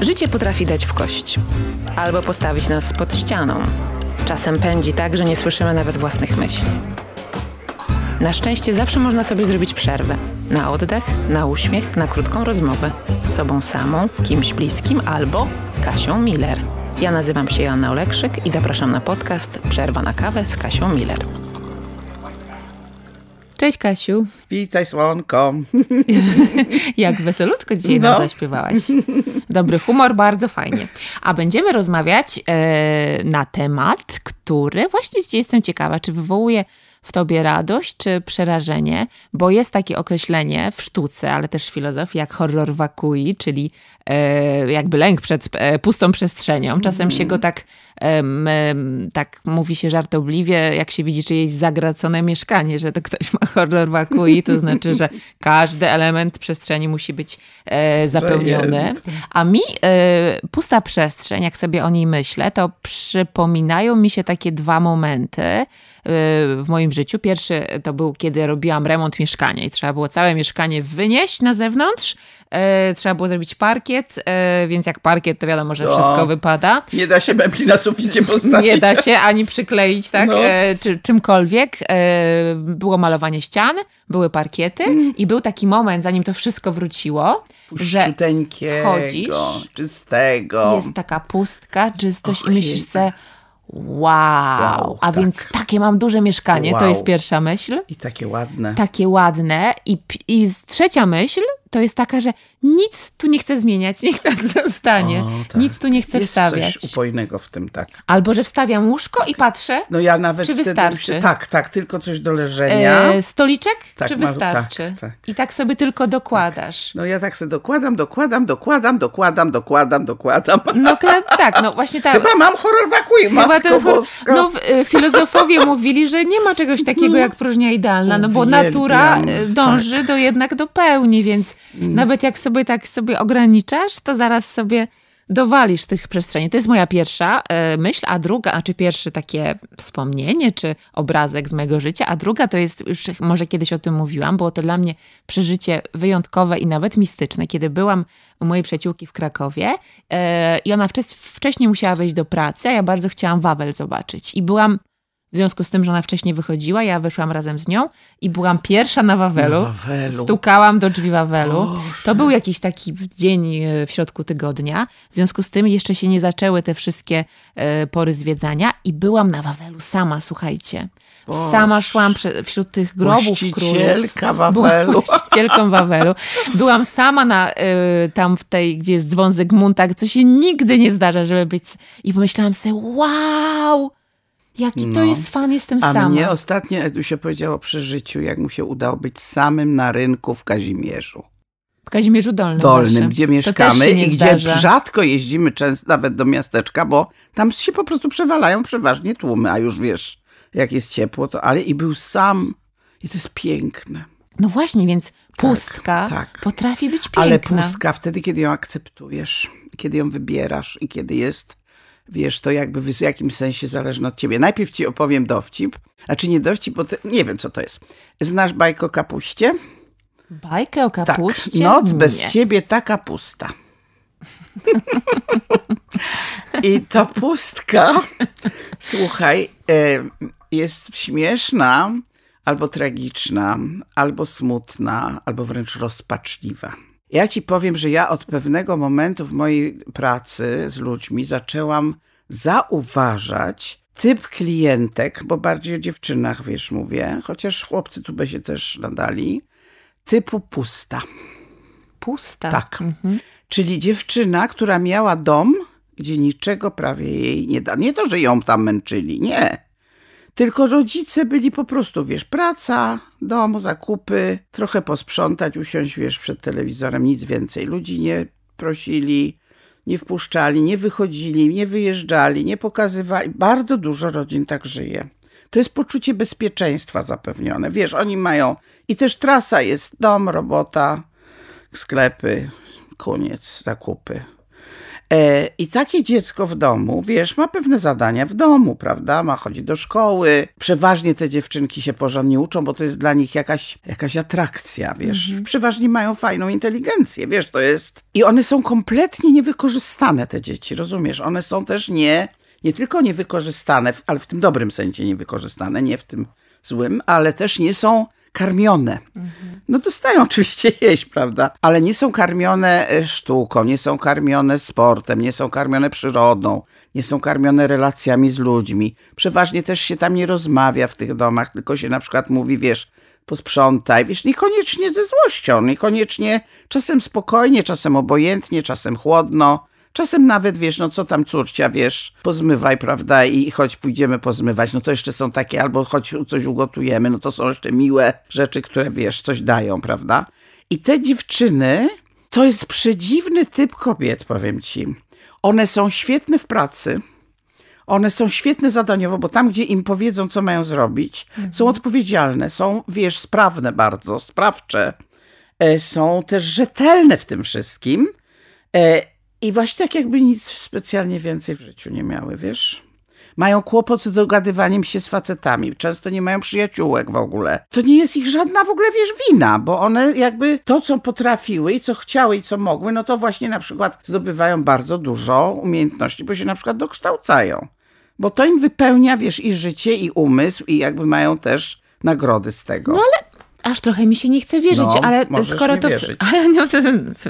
Życie potrafi dać w kość albo postawić nas pod ścianą. Czasem pędzi tak, że nie słyszymy nawet własnych myśli. Na szczęście zawsze można sobie zrobić przerwę. Na oddech, na uśmiech, na krótką rozmowę z sobą samą, kimś bliskim albo Kasią Miller. Ja nazywam się Joanna Olekrzyk i zapraszam na podcast Przerwa na kawę z Kasią Miller. Cześć Kasiu. Witaj słonko. Jak weselutko dzisiaj no. nam zaśpiewałaś. Dobry humor, bardzo fajnie. A będziemy rozmawiać e, na temat, który właśnie dzisiaj jestem ciekawa, czy wywołuje w tobie radość czy przerażenie, bo jest takie określenie w sztuce, ale też w filozofii, jak horror wakui, czyli e, jakby lęk przed e, pustą przestrzenią. Czasem się go tak, e, tak mówi się żartobliwie, jak się widzi czyjeś zagracone mieszkanie, że to ktoś ma horror wakui, to znaczy, że każdy element przestrzeni musi być e, zapełniony. A mi e, pusta przestrzeń, jak sobie o niej myślę, to przypominają mi się takie dwa momenty w moim życiu. Pierwszy to był, kiedy robiłam remont mieszkania i trzeba było całe mieszkanie wynieść na zewnątrz. E, trzeba było zrobić parkiet, e, więc jak parkiet, to wiadomo, że wszystko wypada. Nie da się mebli na suficie postawić. Nie da się ani przykleić, tak, no. E, czy czymkolwiek. Było malowanie ścian, były parkiety mm. i był taki moment, zanim to wszystko wróciło, że wchodzisz, czystego. Jest taka pustka, czystość Och, i myślisz sobie, Wow. wow A tak. więc takie mam duże mieszkanie, wow. to jest pierwsza myśl. I takie ładne. Takie ładne. I, I trzecia myśl to jest taka, że nic tu nie chcę zmieniać, niech tak zostanie. O, tak. Nic tu nie chcę jest wstawiać. coś upojnego w tym, tak. Albo, że wstawiam łóżko i patrzę, no ja nawet czy wystarczy. Się, tak, tak, tylko coś do leżenia. E, stoliczek, tak, czy wystarczy? Tak, tak. I tak sobie tylko dokładasz. Tak. No ja tak sobie dokładam, dokładam, dokładam, dokładam, dokładam, dokładam. No tak, no właśnie tak. Chyba mam horror wakui, Chyba ten horror, No y, filozofowie mówili, że nie ma czegoś takiego jak próżnia idealna, no bo natura y, dąży tak. do jednak do pełni, więc. Nawet jak sobie tak sobie ograniczasz, to zaraz sobie dowalisz tych przestrzeni. To jest moja pierwsza y, myśl, a druga, a czy pierwsze takie wspomnienie, czy obrazek z mojego życia, a druga to jest, już może kiedyś o tym mówiłam, było to dla mnie przeżycie wyjątkowe i nawet mistyczne, kiedy byłam u mojej przyjaciółki w Krakowie y, i ona wcześniej musiała wejść do pracy, a ja bardzo chciałam Wawel zobaczyć. I byłam w związku z tym, że ona wcześniej wychodziła, ja wyszłam razem z nią i byłam pierwsza na Wawelu. Na Wawelu. Stukałam do drzwi Wawelu. Boże. To był jakiś taki dzień e, w środku tygodnia. W związku z tym jeszcze się nie zaczęły te wszystkie e, pory zwiedzania i byłam na Wawelu sama, słuchajcie. Sama szłam wśród tych grobów królów. Wawelu. Byłam właścicielką Wawelu. Byłam sama na, y, tam w tej, gdzie jest dzwon Zygmunta, co się nigdy nie zdarza, żeby być... I pomyślałam sobie, wow! Jaki no. to jest fan, jestem A sama. A mnie ostatnio Edusia powiedziała o przeżyciu, jak mu się udało być samym na rynku w Kazimierzu. W Kazimierzu Dolnym. Dolnym, gdzie mieszkamy i gdzie rzadko jeździmy często nawet do miasteczka, bo tam się po prostu przewalają przeważnie tłumy, a już wiesz, jak jest ciepło, to ale i był sam. I to jest piękne. No właśnie, więc pustka tak, tak. potrafi być piękna. Ale pustka wtedy, kiedy ją akceptujesz, kiedy ją wybierasz i kiedy jest wiesz, to jakby w jakimś sensie zależy od ciebie. Najpierw ci opowiem dowcip, znaczy nie dowcip, bo nie wiem, co to jest. Znasz bajkę o kapuście? Bajkę o kapuście? Tak. Noc nie. bez ciebie taka pusta. I to pustka, słuchaj, e, jest śmieszna, albo tragiczna, albo smutna, albo wręcz rozpaczliwa. Ja ci powiem, że ja od pewnego momentu w mojej pracy z ludźmi zaczęłam zauważać typ klientek, bo bardziej o dziewczynach, wiesz, mówię, chociaż chłopcy tu by się też nadali, typu pusta. Pusta? Tak. Mhm. Czyli dziewczyna, która miała dom, gdzie niczego prawie jej nie da. Nie to, że ją tam męczyli, nie. Tylko rodzice byli po prostu, wiesz, praca, dom, zakupy, trochę posprzątać, usiąść, wiesz, przed telewizorem, nic więcej. Ludzi nie prosili, nie wpuszczali, nie wychodzili, nie wyjeżdżali, nie pokazywali. Bardzo dużo rodzin tak żyje. To jest poczucie bezpieczeństwa zapewnione. Wiesz, oni mają i też trasa jest dom, robota, sklepy, koniec, zakupy. E, I takie dziecko w domu, wiesz, ma pewne zadania w domu, prawda? Ma chodzić do szkoły. Przeważnie te dziewczynki się porządnie uczą, bo to jest dla nich jakaś, jakaś atrakcja, wiesz. Mhm. Przeważnie mają fajną inteligencję, wiesz, to jest... I one są kompletnie niewykorzystane, te dzieci, rozumiesz? One są też nie, nie tylko niewykorzystane, ale w tym dobrym sensie niewykorzystane, nie w tym złym, ale też nie są karmione. No dostają oczywiście jeść, prawda? Ale nie są karmione e, sztuką, nie są karmione sportem, nie są karmione przyrodą, nie są karmione relacjami z ludźmi. Przeważnie też się tam nie rozmawia w tych domach, tylko się na przykład mówi, wiesz, posprzątaj, wiesz, niekoniecznie ze złością, niekoniecznie czasem spokojnie, czasem obojętnie, czasem chłodno. Czasem nawet, wiesz, no co tam córcia, wiesz, pozmywaj, prawda, i choć pójdziemy pozmywać, no to jeszcze są takie, albo choć coś ugotujemy, no to są jeszcze miłe rzeczy, które, wiesz, coś dają, prawda. I te dziewczyny, to jest przedziwny typ kobiet, powiem ci. One są świetne w pracy, one są świetne zadaniowo, bo tam, gdzie im powiedzą, co mają zrobić, mhm. są odpowiedzialne, są, wiesz, sprawne bardzo, sprawcze, e, są też rzetelne w tym wszystkim. I właśnie tak jakby nic specjalnie więcej w życiu nie miały, wiesz? Mają kłopot z dogadywaniem się z facetami. Często nie mają przyjaciółek w ogóle. To nie jest ich żadna w ogóle, wiesz, wina, bo one jakby to, co potrafiły i co chciały i co mogły, no to właśnie na przykład zdobywają bardzo dużo umiejętności, bo się na przykład dokształcają. Bo to im wypełnia, wiesz, i życie, i umysł, i jakby mają też nagrody z tego. No ale Aż trochę mi się nie chce wierzyć, no, ale skoro to. Ale no, to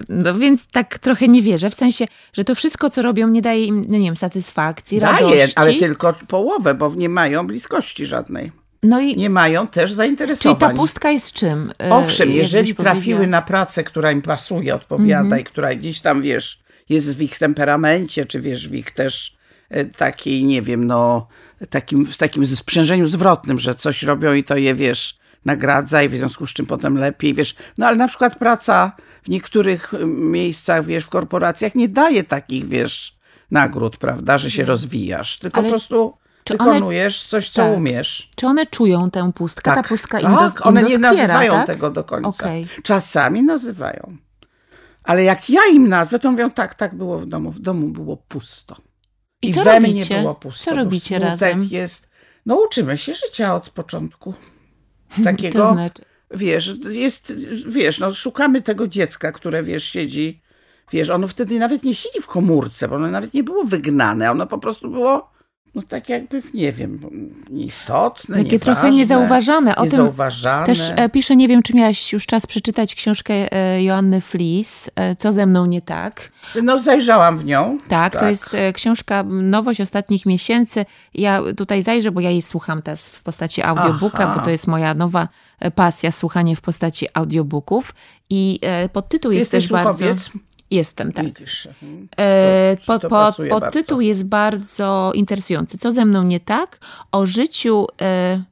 no, więc tak trochę nie wierzę, w sensie, że to wszystko, co robią, nie daje im, no nie wiem, satysfakcji, daje, radości. ale tylko połowę, bo nie mają bliskości żadnej. No i, nie mają też zainteresowań. Czyli ta pustka jest czym? E, Owszem, jeżeli trafiły na pracę, która im pasuje, odpowiada mm -hmm. i która gdzieś tam, wiesz, jest w ich temperamencie, czy wiesz, w ich też e, takiej, nie wiem, no, takim, w takim sprzężeniu zwrotnym, że coś robią i to je, wiesz, nagradza i w związku z czym potem lepiej, wiesz. No ale na przykład praca w niektórych miejscach, wiesz, w korporacjach nie daje takich, wiesz, nagród, prawda, że się rozwijasz, tylko ale... po prostu wykonujesz one, coś, co tak. umiesz. Czy one czują tę pustkę? Tak, Ta pustka tak, im dos, one im nie nazywają tak? tego do końca. Okay. Czasami nazywają. Ale jak ja im nazwę, to mówią, tak, tak było w domu. W domu było pusto. I, I co we robicie? mnie było pusto. Co robicie razem? jest, no uczymy się życia od początku. Takiego, to znaczy? wiesz, jest, wiesz, no szukamy tego dziecka, które, wiesz, siedzi, wiesz, ono wtedy nawet nie siedzi w komórce, bo ono nawet nie było wygnane, ono po prostu było no tak jakby, nie wiem, nieistotne, Takie nieważne, trochę niezauważane. O niezauważane. tym też e, piszę, nie wiem, czy miałaś już czas przeczytać książkę e, Joanny Flis, e, Co ze mną nie tak. No zajrzałam w nią. Tak, tak. to jest książka, nowość ostatnich miesięcy. Ja tutaj zajrzę, bo ja jej słucham teraz w postaci audiobooka, Aha. bo to jest moja nowa pasja, słuchanie w postaci audiobooków. I podtytuł jest też bardzo... Jestem, tak. Widzisz. Mhm. E, pod, pod, pod tytuł jest bardzo interesujący. Co ze mną nie tak? O życiu e,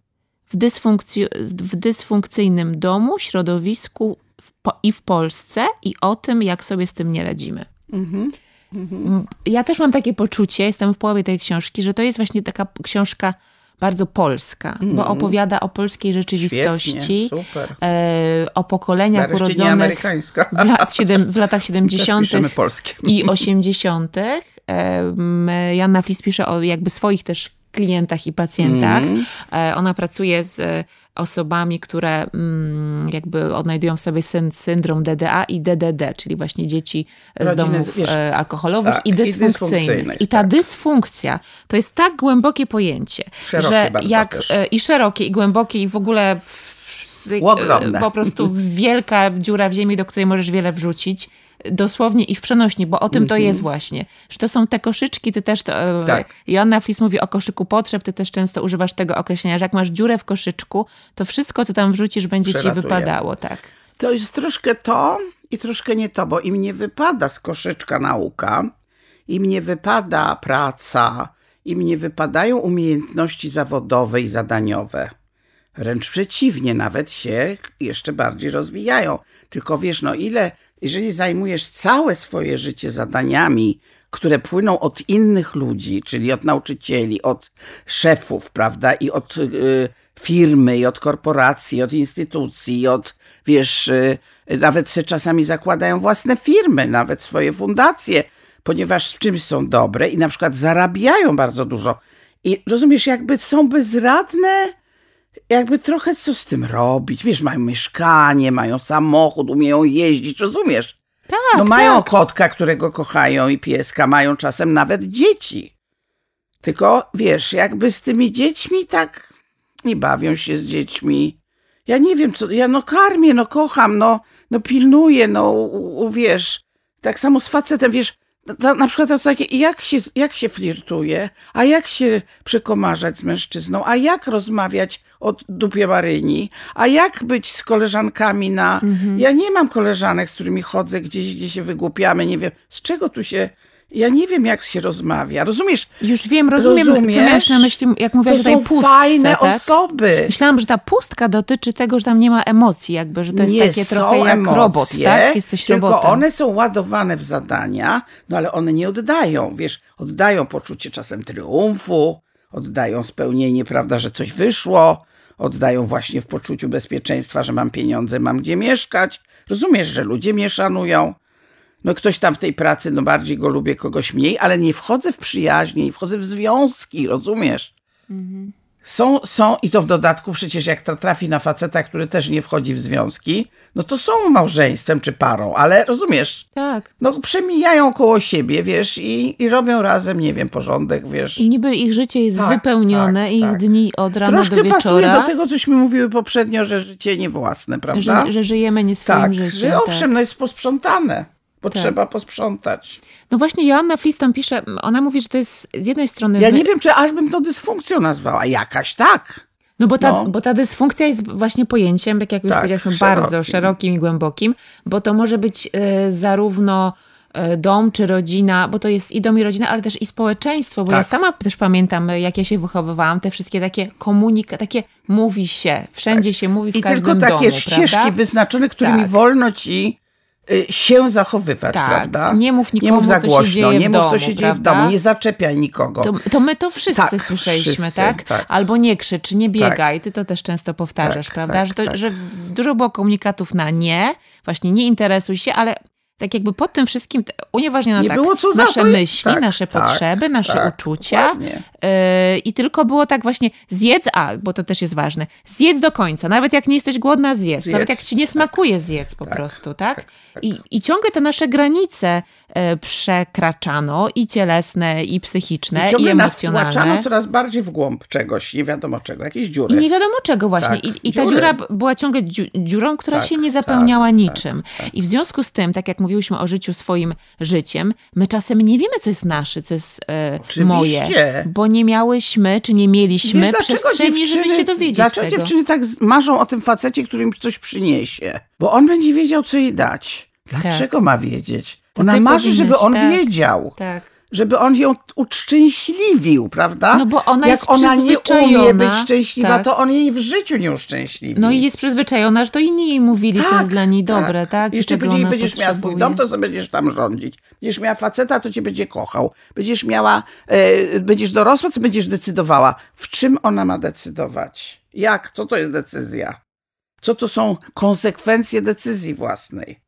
w, dysfunkcji, w dysfunkcyjnym domu, środowisku w, i w Polsce i o tym, jak sobie z tym nie radzimy. Mhm. Mhm. Ja też mam takie poczucie, jestem w połowie tej książki, że to jest właśnie taka książka bardzo polska, mm. bo opowiada o polskiej rzeczywistości. E, o pokoleniach urodzonych w, lat siedem, w latach 70. i 80. E, Janna Flis pisze o jakby swoich też klientach i pacjentach. Mm. E, ona pracuje z osobami, które mm, jakby odnajdują w sobie syndrom DDA i DDD, czyli właśnie dzieci Rodziny, z domów wiesz, e, alkoholowych tak, i, dysfunkcyjnych. I, dysfunkcyjnych. I ta tak. dysfunkcja to jest tak głębokie pojęcie, szerokie że jak też. E, i szerokie, i głębokie, i w ogóle w, po prostu wielka dziura w ziemi, do której możesz wiele wrzucić dosłownie i w przenośni, bo o tym to jest mhm. właśnie, że to są te koszyczki, ty też to, e, tak. Joanna Flis mówi o koszyku potrzeb, ty też często używasz tego określenia, że jak masz dziurę w koszyczku, to wszystko, co tam wrzucisz, będzie ci wypadało, tak. To jest troszkę to i troszkę nie to, bo im nie wypada z koszyczka nauka, im nie wypada praca, im nie wypadają umiejętności zawodowe i zadaniowe. Wręcz przeciwnie, nawet się jeszcze bardziej rozwijają. Tylko wiesz, no ile jeżeli zajmujesz całe swoje życie zadaniami, które płyną od innych ludzi, czyli od nauczycieli, od szefów, prawda, i od y, firmy, i od korporacji, od instytucji, i od, wiesz, y, nawet se czasami zakładają własne firmy, nawet swoje fundacje ponieważ w czymś są dobre i na przykład zarabiają bardzo dużo. I rozumiesz, jakby są bezradne, jakby trochę co z tym robić. Wiesz, mają mieszkanie, mają samochód, umieją jeździć, rozumiesz? Tak, No mają tak. kotka, którego kochają i pieska, mają czasem nawet dzieci. Tylko wiesz, jakby z tymi dziećmi tak nie bawią się z dziećmi. Ja nie wiem, co. Ja no karmię, no kocham, no, no pilnuję, no u, u, wiesz. Tak samo z facetem, wiesz. To, na przykład to takie, jak się, jak się flirtuje, a jak się przekomarzać z mężczyzną, a jak rozmawiać o dupie Maryni, a jak być z koleżankami na... Ja nie mam koleżanek, z którymi chodzę gdzieś, gdzie się wygłupiamy, nie wiem, z czego tu się... Ja nie wiem, jak się rozmawia. Rozumiesz? Już wiem, rozumiem, Rozumiesz? co miałeś na myśli, jak mówiłaś o tej są pustce, fajne tak? osoby. Myślałam, że ta pustka dotyczy tego, że tam nie ma emocji, jakby, że to jest nie takie trochę jak emocje, robot, tak? Jesteś tylko robotem. one są ładowane w zadania, no ale one nie oddają, wiesz, oddają poczucie czasem triumfu, oddają spełnienie, prawda, że coś wyszło, oddają właśnie w poczuciu bezpieczeństwa, że mam pieniądze, mam gdzie mieszkać. Rozumiesz, że ludzie mnie szanują. No ktoś tam w tej pracy, no bardziej go lubię, kogoś mniej, ale nie wchodzę w przyjaźnie, nie wchodzę w związki, rozumiesz? Są, są, i to w dodatku przecież jak to trafi na faceta, który też nie wchodzi w związki, no to są małżeństwem czy parą, ale rozumiesz, Tak. no przemijają koło siebie, wiesz, i, i robią razem, nie wiem, porządek, wiesz. I niby ich życie jest Tak, wypełnione, tak, ich tak. dni od rana Troszkę do pasuje wieczora, do tego, cośmy mówiły poprzednio, że życie nie własne, prawda? że, że żyjemy nie swoim tak, życiem. że tak. owszem, no jest posprzątane, bo Tak. trzeba posprzątać. No właśnie Joanna Flis tam pisze, ona mówi, że to jest z jednej strony... Ja wy- nie wiem, czy aż bym to dysfunkcją nazwała, jakaś tak. No bo ta, No. bo ta dysfunkcja jest właśnie pojęciem, tak jak już Tak, powiedzieliśmy, szerokim. bardzo szerokim i głębokim, bo to może być e, zarówno e, dom czy rodzina, bo to jest i dom i rodzina, ale też i społeczeństwo, bo ja Tak. sama też pamiętam, e, jak ja się wychowywałam, te wszystkie takie komunika, takie mówi się, wszędzie się mówi w I każdym tylko takie domu, ścieżki prawda? wyznaczone, którymi Tak. wolno ci y, się zachowywać, Tak. prawda? Nie mów nie nikomu, mów za co się głośno, dzieje w nie mów, co domu, się dzieje w domu, nie zaczepiaj nikogo. To, to my to wszyscy Tak, słyszeliśmy, wszyscy, tak? tak. Albo nie krzycz, nie biegaj. Ty to też często powtarzasz, Tak, prawda? tak, że, to, tak. że dużo było komunikatów na nie, właśnie nie interesuj się, ale tak jakby pod tym wszystkim unieważniono Nie tak nasze to- myśli, tak, nasze tak, potrzeby, nasze tak, uczucia. Yy, I tylko było tak właśnie zjedz, a, bo to też jest ważne, zjedz do końca. Nawet jak nie jesteś głodna, zjedz. Zjedz, Nawet jak ci nie smakuje, zjedz po prostu, tak? I, I ciągle te nasze granice e, przekraczano i cielesne, i psychiczne, I i, nas emocjonalne. wtłaczano coraz bardziej w głąb czegoś, nie wiadomo czego, jakieś I dziury. nie wiadomo czego właśnie. Tak, I, I ta dziura była ciągle dziu- dziurą, która Tak, się nie tak, zapełniała tak, niczym. I w związku z tym, tak jak mówiłyśmy o życiu swoim życiem, my czasem nie wiemy, co jest nasze, co jest e, moje. Bo nie miałyśmy, czy nie mieliśmy Wiesz, przestrzeni, żeby dziewczyny- się dowiedzieć Dlaczego tego. dziewczyny tak marzą o tym facecie, który im coś przyniesie? Bo on będzie wiedział, co jej dać. Dlaczego ma wiedzieć? Ona marzy, żeby on tak. wiedział. Tak. Żeby on ją uszczęśliwił, prawda? No bo ona Jak jest ona nie umie być szczęśliwa, tak. to on jej w życiu nie uszczęśliwi. No i jest przyzwyczajona, że to inni jej mówili, co jest dla niej dobre, tak? I Jeszcze będzie, będziesz miała swój potrzebuje. dom, to sobie będziesz tam rządzić. Będziesz miała faceta, to cię będzie kochał. Będziesz miała, e, będziesz dorosła, co będziesz decydowała. W czym ona ma decydować? Jak? Co to jest decyzja? Co to są konsekwencje decyzji własnej?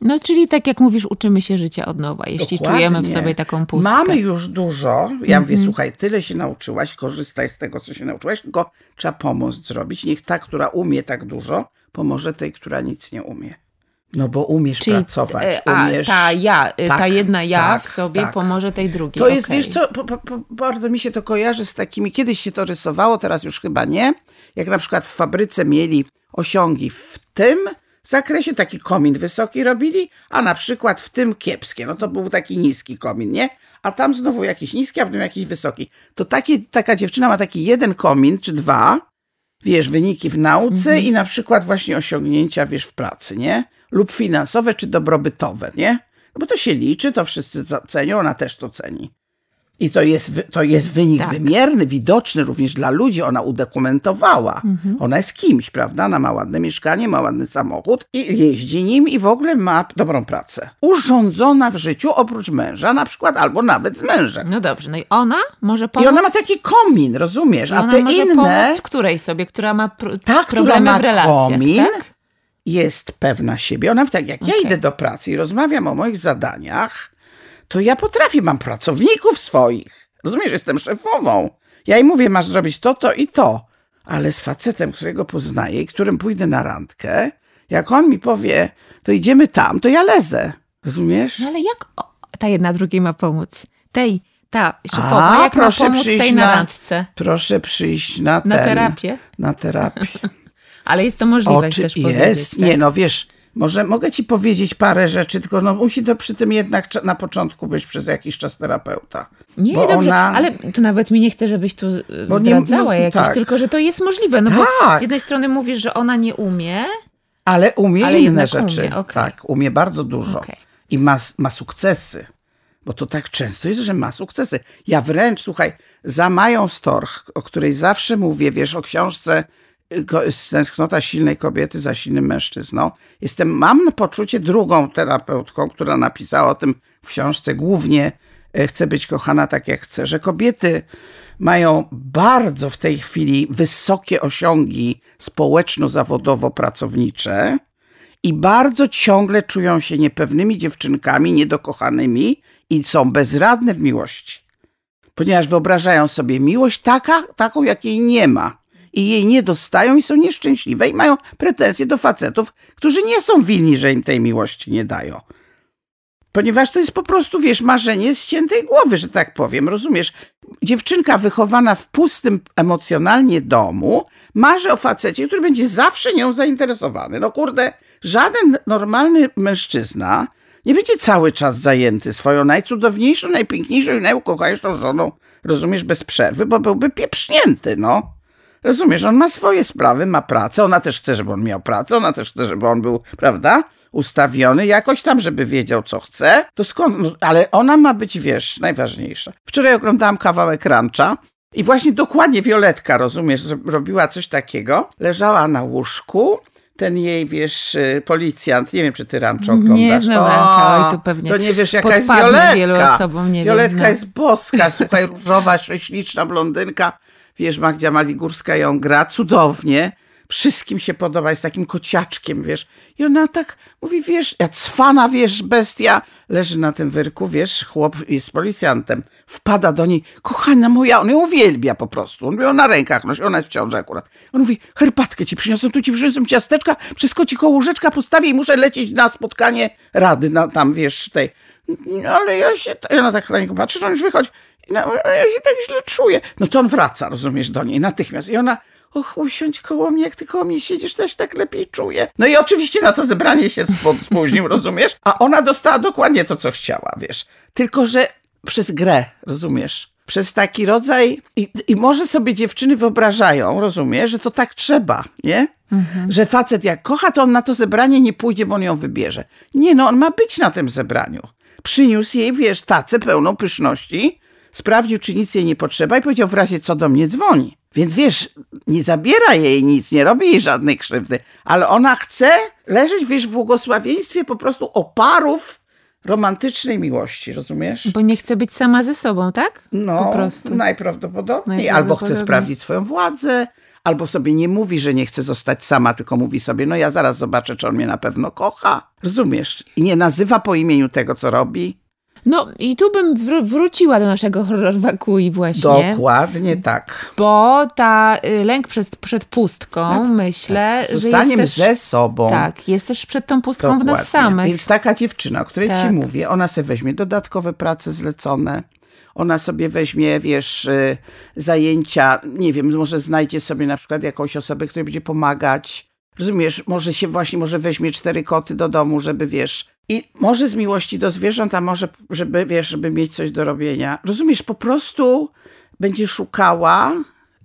No, czyli tak jak mówisz, uczymy się życia od nowa, jeśli Dokładnie. czujemy w sobie taką pustkę. Mamy już dużo. Ja mówię, Mhm. słuchaj, tyle się nauczyłaś, korzystaj z tego, co się nauczyłaś, tylko trzeba pomoc zrobić. Niech ta, która umie tak dużo, pomoże tej, która nic nie umie. No bo umiesz Czyli pracować, e, a, umiesz... ta ja, e, ta Tak, jedna ja tak, w sobie tak. pomoże tej drugiej. To jest, okej. wiesz co, po, po, bardzo mi się to kojarzy z takimi, kiedyś się to rysowało, teraz już chyba nie, jak na przykład w fabryce mieli osiągi w tym zakresie, taki komin wysoki robili, a na przykład w tym kiepskie, no to był taki niski komin, nie? A tam znowu jakiś niski, a potem jakiś wysoki. To taki, taka dziewczyna ma taki jeden komin, czy dwa, wiesz, wyniki w nauce i na przykład właśnie osiągnięcia, wiesz, w pracy, nie? Lub finansowe, czy dobrobytowe, nie? No bo to się liczy, to wszyscy cenią, ona też to ceni. I to jest, to jest wynik Tak. wymierny, widoczny również dla ludzi. Ona udokumentowała. Mhm. Ona jest kimś, prawda? Ona ma ładne mieszkanie, ma ładny samochód i jeździ nim i w ogóle ma dobrą pracę. Urządzona w życiu oprócz męża na przykład, albo nawet z mężem. No dobrze, no i ona może I pomóc... ona ma taki komin, rozumiesz? i A ona te może inne... pomóc której sobie, która ma pr- Ta, która problemy ma w relacjach, komin, tak? jest pewna siebie. Ona tak jak ja Okej. idę do pracy i rozmawiam o moich zadaniach, to ja potrafię, mam pracowników swoich. Rozumiesz, jestem szefową. Ja im mówię, masz zrobić to, to i to. Ale z facetem, którego poznaję i którym pójdę na randkę, jak on mi powie, to idziemy tam, to ja lezę. Rozumiesz? No ale jak o, ta jedna drugiej ma pomóc? Tej, ta szefowa, A, jak proszę ma pomóc tej na, na randce? Proszę przyjść na, na terapię. Na terapię. ale jest to możliwe, Oczy, chcesz jest. powiedzieć. Tak? Nie, no wiesz, może mogę ci powiedzieć parę rzeczy, tylko no musi to przy tym jednak na początku być przez jakiś czas terapeuta. Nie, bo dobrze, ona... ale to nawet mi nie chce, żebyś tu y, bo zdradzała nie, no, jakieś, tak. tylko że to jest możliwe. No tak. bo z jednej strony mówisz, że ona nie umie, ale umie ale inne rzeczy. Umie. Okay. Tak, umie bardzo dużo. Okay. I ma, ma sukcesy. Bo to tak często jest, że ma sukcesy. Ja wręcz, słuchaj, za Mają Storch, o której zawsze mówię, wiesz, o książce Tęsknota silnej kobiety za silnym mężczyzną. Jestem, mam poczucie drugą terapeutką, która napisała o tym w książce głównie e, Chcę być kochana tak jak chcę, że kobiety mają bardzo w tej chwili wysokie osiągi społeczno-zawodowo-pracownicze i bardzo ciągle czują się niepewnymi dziewczynkami, niedokochanymi i są bezradne w miłości. Ponieważ wyobrażają sobie miłość taka, taką, jakiej nie ma i jej nie dostają i są nieszczęśliwe i mają pretensje do facetów, którzy nie są winni, że im tej miłości nie dają. Ponieważ to jest po prostu, wiesz, marzenie z ciętej głowy, że tak powiem, rozumiesz? Dziewczynka wychowana w pustym emocjonalnie domu marzy o facecie, który będzie zawsze nią zainteresowany. No kurde, żaden normalny mężczyzna nie będzie cały czas zajęty swoją najcudowniejszą, najpiękniejszą i najukochańszą żoną, rozumiesz, bez przerwy, bo byłby pieprznięty, no. Rozumiesz, on ma swoje sprawy, ma pracę, ona też chce, żeby on miał pracę, ona też chce, żeby on był, prawda, ustawiony jakoś tam, żeby wiedział, co chce. To skąd, ale ona ma być, wiesz, najważniejsza. Wczoraj oglądałam kawałek rancha i właśnie dokładnie Violetka, rozumiesz, robiła coś takiego. Leżała na łóżku, ten jej, wiesz, y, policjant, nie wiem, czy ty rancho oglądasz. Nie znam rancha, oj, to pewnie To nie wiesz, jaka jest Violetka. wielu osobom, nie Violetka wiem, no. jest boska, słuchaj, różowa, śliczna blondynka wiesz, Magdzia Maligórska ją gra cudownie, wszystkim się podoba, jest takim kociaczkiem, wiesz. I ona tak mówi, wiesz, ja cwana, wiesz, bestia, leży na tym wyrku, wiesz, chłop jest policjantem, wpada do niej, kochana moja, on ją uwielbia po prostu, on ją na rękach nosi, ona jest w ciąży akurat. On mówi, herbatkę ci przyniosłem, tu ci przyniosłem ciasteczka, wszystko ci koło łóżeczka postawię i muszę lecieć na spotkanie rady, na, tam, wiesz, tej. No, ale ja się, ona tak na niego patrzy, on już wychodzi. No, ja się tak źle czuję. No to on wraca, rozumiesz, do niej natychmiast. I ona, och, usiądź koło mnie, jak ty koło mnie siedzisz, się tak lepiej czuję. No i oczywiście na to zebranie się spóźnił, rozumiesz? A ona dostała dokładnie to, co chciała, wiesz. Tylko, że przez grę, rozumiesz? Przez taki rodzaj. I, I może sobie dziewczyny wyobrażają, rozumiesz, że to tak trzeba, nie? Mhm. Że facet jak kocha, to on na to zebranie nie pójdzie, bo on ją wybierze. Nie, no on ma być na tym zebraniu. Przyniósł jej, wiesz, tacę pełną pyszności, sprawdził, czy nic jej nie potrzeba i powiedział w razie co do mnie dzwoni. Więc wiesz, nie zabiera jej nic, nie robi jej żadnej krzywdy, ale ona chce leżeć, wiesz, w błogosławieństwie po prostu oparów romantycznej miłości, rozumiesz? Bo nie chce być sama ze sobą, tak? No, po prostu. Najprawdopodobniej. najprawdopodobniej. Albo chce sprawdzić swoją władzę, albo sobie nie mówi, że nie chce zostać sama, tylko mówi sobie, no ja zaraz zobaczę, czy on mnie na pewno kocha. Rozumiesz? I nie nazywa po imieniu tego, co robi, no i tu bym wr wróciła do naszego horror wakui właśnie. Dokładnie tak. Bo ta y, lęk przed, przed pustką, tak, myślę, tak. że jest też, ze sobą. Tak, jest też przed tą pustką Dokładnie. w nas samych. Więc taka dziewczyna, o której tak. ci mówię, ona sobie weźmie dodatkowe prace zlecone, ona sobie weźmie, wiesz, y, zajęcia, nie wiem, może znajdzie sobie na przykład jakąś osobę, która będzie pomagać. Rozumiesz, może się właśnie, może weźmie cztery koty do domu, żeby, wiesz, i może z miłości do zwierząt, a może, żeby, wiesz, żeby mieć coś do robienia. Rozumiesz, po prostu będzie szukała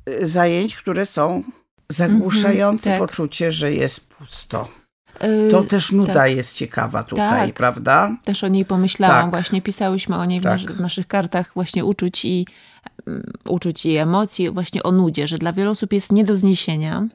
y, zajęć, które są zagłuszające mm -hmm, tak. poczucie, że jest pusto. To y, też nuda tak. jest ciekawa tutaj, tak. prawda? Też o niej pomyślałam. Tak. Właśnie pisałyśmy o niej w, tak. w, naszych kartach właśnie uczuć i um, uczuć i emocji, właśnie o nudzie, że dla wielu osób jest nie do zniesienia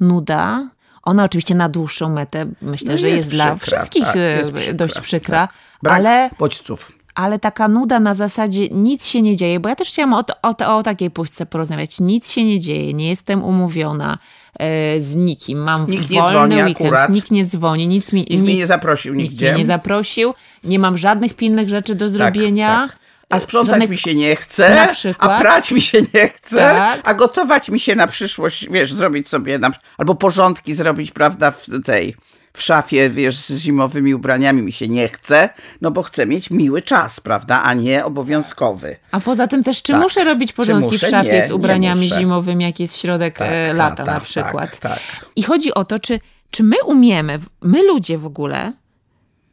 nuda, ona oczywiście na dłuższą metę myślę, no że jest, jest przykra, dla wszystkich tak, jest e, przykra, dość przykra, tak. ale bodźców. ale taka nuda na zasadzie nic się nie dzieje, bo ja też chciałam o, o, o takiej puszce porozmawiać. Nic się nie dzieje, nie jestem umówiona e, z nikim. Mam nikt wolny dzwoni weekend, akurat. nikt nie dzwoni, nic mi, nikt mnie nie zaprosił nigdzie. Nikt mnie nie zaprosił, nie mam żadnych pilnych rzeczy do tak, zrobienia. Tak, tak. A sprzątać Żadnych... mi się nie chce, a prać mi się nie chce, tak. a gotować mi się na przyszłość, wiesz, zrobić sobie, na, albo porządki zrobić, prawda, w tej w szafie, wiesz, z zimowymi ubraniami mi się nie chce, no bo chcę mieć miły czas, prawda, a nie obowiązkowy. A poza tym też, czy tak. muszę robić porządki muszę? w szafie nie, z ubraniami zimowymi, jak jest środek tak, e, lata tak, na przykład? Tak, I chodzi o to, czy, czy my umiemy, my ludzie w ogóle,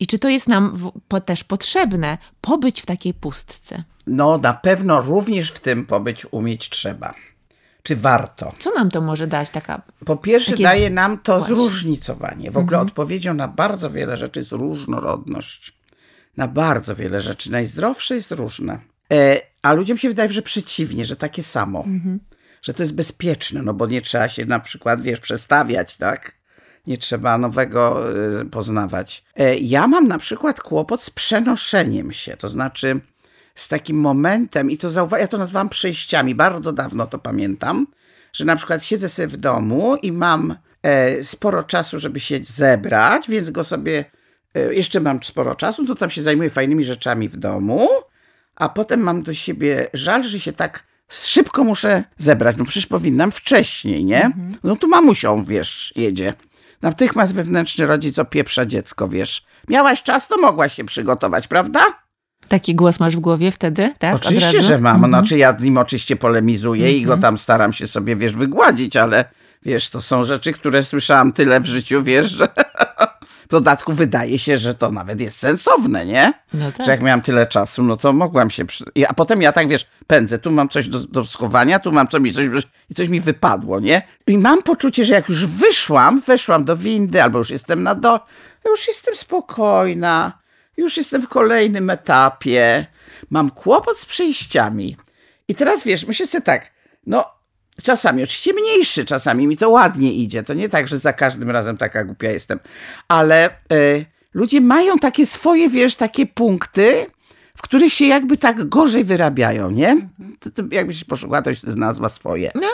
i czy to jest nam w, po, też potrzebne, pobyć w takiej pustce? No, na pewno również w tym pobyć umieć trzeba. Czy warto? Co nam to może dać taka? Po pierwsze, daje nam to Właśnie. zróżnicowanie. W ogóle mhm. odpowiedzią na bardzo wiele rzeczy jest różnorodność. Na bardzo wiele rzeczy. Najzdrowsze jest różne. E, a ludziom się wydaje, że przeciwnie, że takie samo. Mhm. Że to jest bezpieczne, no bo nie trzeba się na przykład, wiesz, przestawiać, tak? Nie trzeba nowego y, poznawać. E, ja mam na przykład kłopot z przenoszeniem się. To znaczy, z takim momentem, i to zauwa- ja to nazywam przejściami, bardzo dawno to pamiętam, że na przykład siedzę sobie w domu i mam e, sporo czasu, żeby się zebrać, więc go sobie, e, jeszcze mam sporo czasu, to tam się zajmuję fajnymi rzeczami w domu, a potem mam do siebie żal, że się tak szybko muszę zebrać. No przecież powinnam wcześniej, nie? Mhm. No tu mamusią, wiesz, jedzie. Natychmiast wewnętrzny rodzic opieprza dziecko, wiesz. Miałaś czas, to mogłaś się przygotować, prawda? Taki głos masz w głowie wtedy, tak? Oczywiście, że mam. Mhm. Znaczy ja z nim oczywiście polemizuję mhm. i go mhm. tam staram się sobie, wiesz, wygładzić, ale wiesz, to są rzeczy, które słyszałam tyle w życiu, wiesz, że dodatku wydaje się, że to nawet jest sensowne, nie? No tak. Że jak miałam tyle czasu, no to mogłam się... Przy... A potem ja tak, wiesz, pędzę, tu mam coś do, do schowania, tu mam coś, coś i coś mi wypadło, nie? I mam poczucie, że jak już wyszłam, weszłam do windy albo już jestem na dole, już jestem spokojna, już jestem w kolejnym etapie, mam kłopot z przejściami. I teraz wiesz, myślę sobie tak, no czasami oczywiście mniejszy, czasami mi to ładnie idzie. To nie tak, że za każdym razem taka głupia jestem, ale y, ludzie mają takie swoje, wiesz, takie punkty, w których się jakby tak gorzej wyrabiają, nie? To, to jakbyś poszukała, to jest nazwa swoje. No,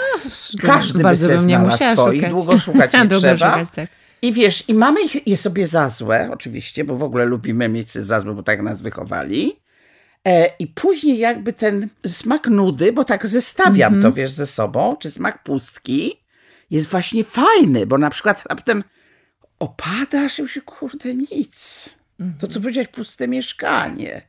Każdy by sobie znalazł swoich, szukać. długo szukać nie długo trzeba. Szukać, tak. I wiesz, i mamy je sobie za złe, oczywiście, bo w ogóle lubimy mieć za złe, bo tak nas wychowali. E, I później jakby ten smak nudy, bo tak zestawiam mm -hmm. to, wiesz, ze sobą, czy smak pustki, jest właśnie fajny, bo na przykład raptem opadasz i już kurde, nic. Mm -hmm. To, co powiedziałeś, puste mieszkanie.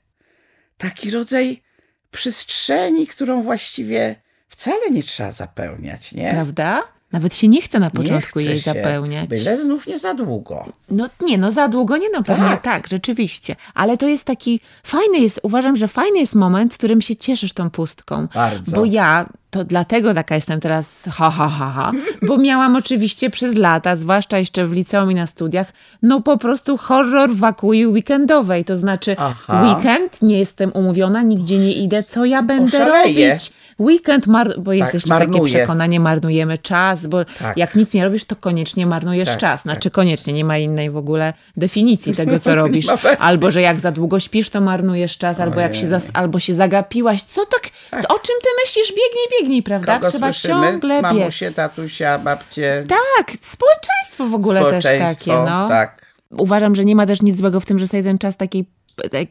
Taki rodzaj przestrzeni, którą właściwie wcale nie trzeba zapełniać, nie? Prawda? Nawet się nie chce na początku jej się, zapełniać. Byle znów nie za długo. No nie, no za długo nie, no pewnie tak. tak, rzeczywiście. Ale to jest taki fajny jest, uważam, że fajny jest moment, w którym się cieszysz tą pustką. Bardzo. Bo ja to dlatego taka jestem teraz ha, ha, ha, ha, bo miałam oczywiście przez lata, zwłaszcza jeszcze w liceum i na studiach, no po prostu horror wakui weekendowej, to znaczy Aha. weekend, nie jestem umówiona, nigdzie nie idę, co ja będę Oszaleję. robić? Weekend, mar- bo jest tak, jeszcze marnuje. takie przekonanie, marnujemy czas, bo tak. jak nic nie robisz, to koniecznie marnujesz tak, czas. Znaczy tak. koniecznie, nie ma innej w ogóle definicji tego, co robisz. albo, że jak za długo śpisz, to marnujesz czas, albo jak się, zas- albo się zagapiłaś. Co tak, tak, o czym ty myślisz? Biegnij, biegnij, prawda? Kogo Trzeba słyszymy? ciągle biec. Mamusie, tatusia, babcie. Tak, społeczeństwo w ogóle społeczeństwo, też takie, no. Tak. Uważam, że nie ma też nic złego w tym, że sobie ten czas takiej tak,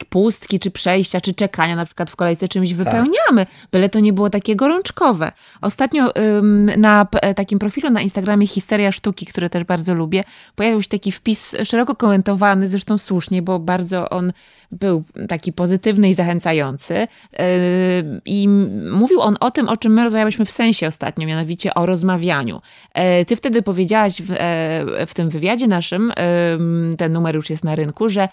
pustki, czy przejścia, czy czekania na przykład w kolejce czymś tak. wypełniamy, byle to nie było takie gorączkowe. Ostatnio ym, na takim profilu na Instagramie Histeria Sztuki, który też bardzo lubię, pojawił się taki wpis szeroko komentowany, zresztą słusznie, bo bardzo on był taki pozytywny i zachęcający. Yy, I mówił on o tym, o czym my rozmawialiśmy w sensie ostatnio, mianowicie o rozmawianiu. Yy, ty wtedy powiedziałaś w, e, w tym wywiadzie naszym, yy, ten numer już jest na rynku, że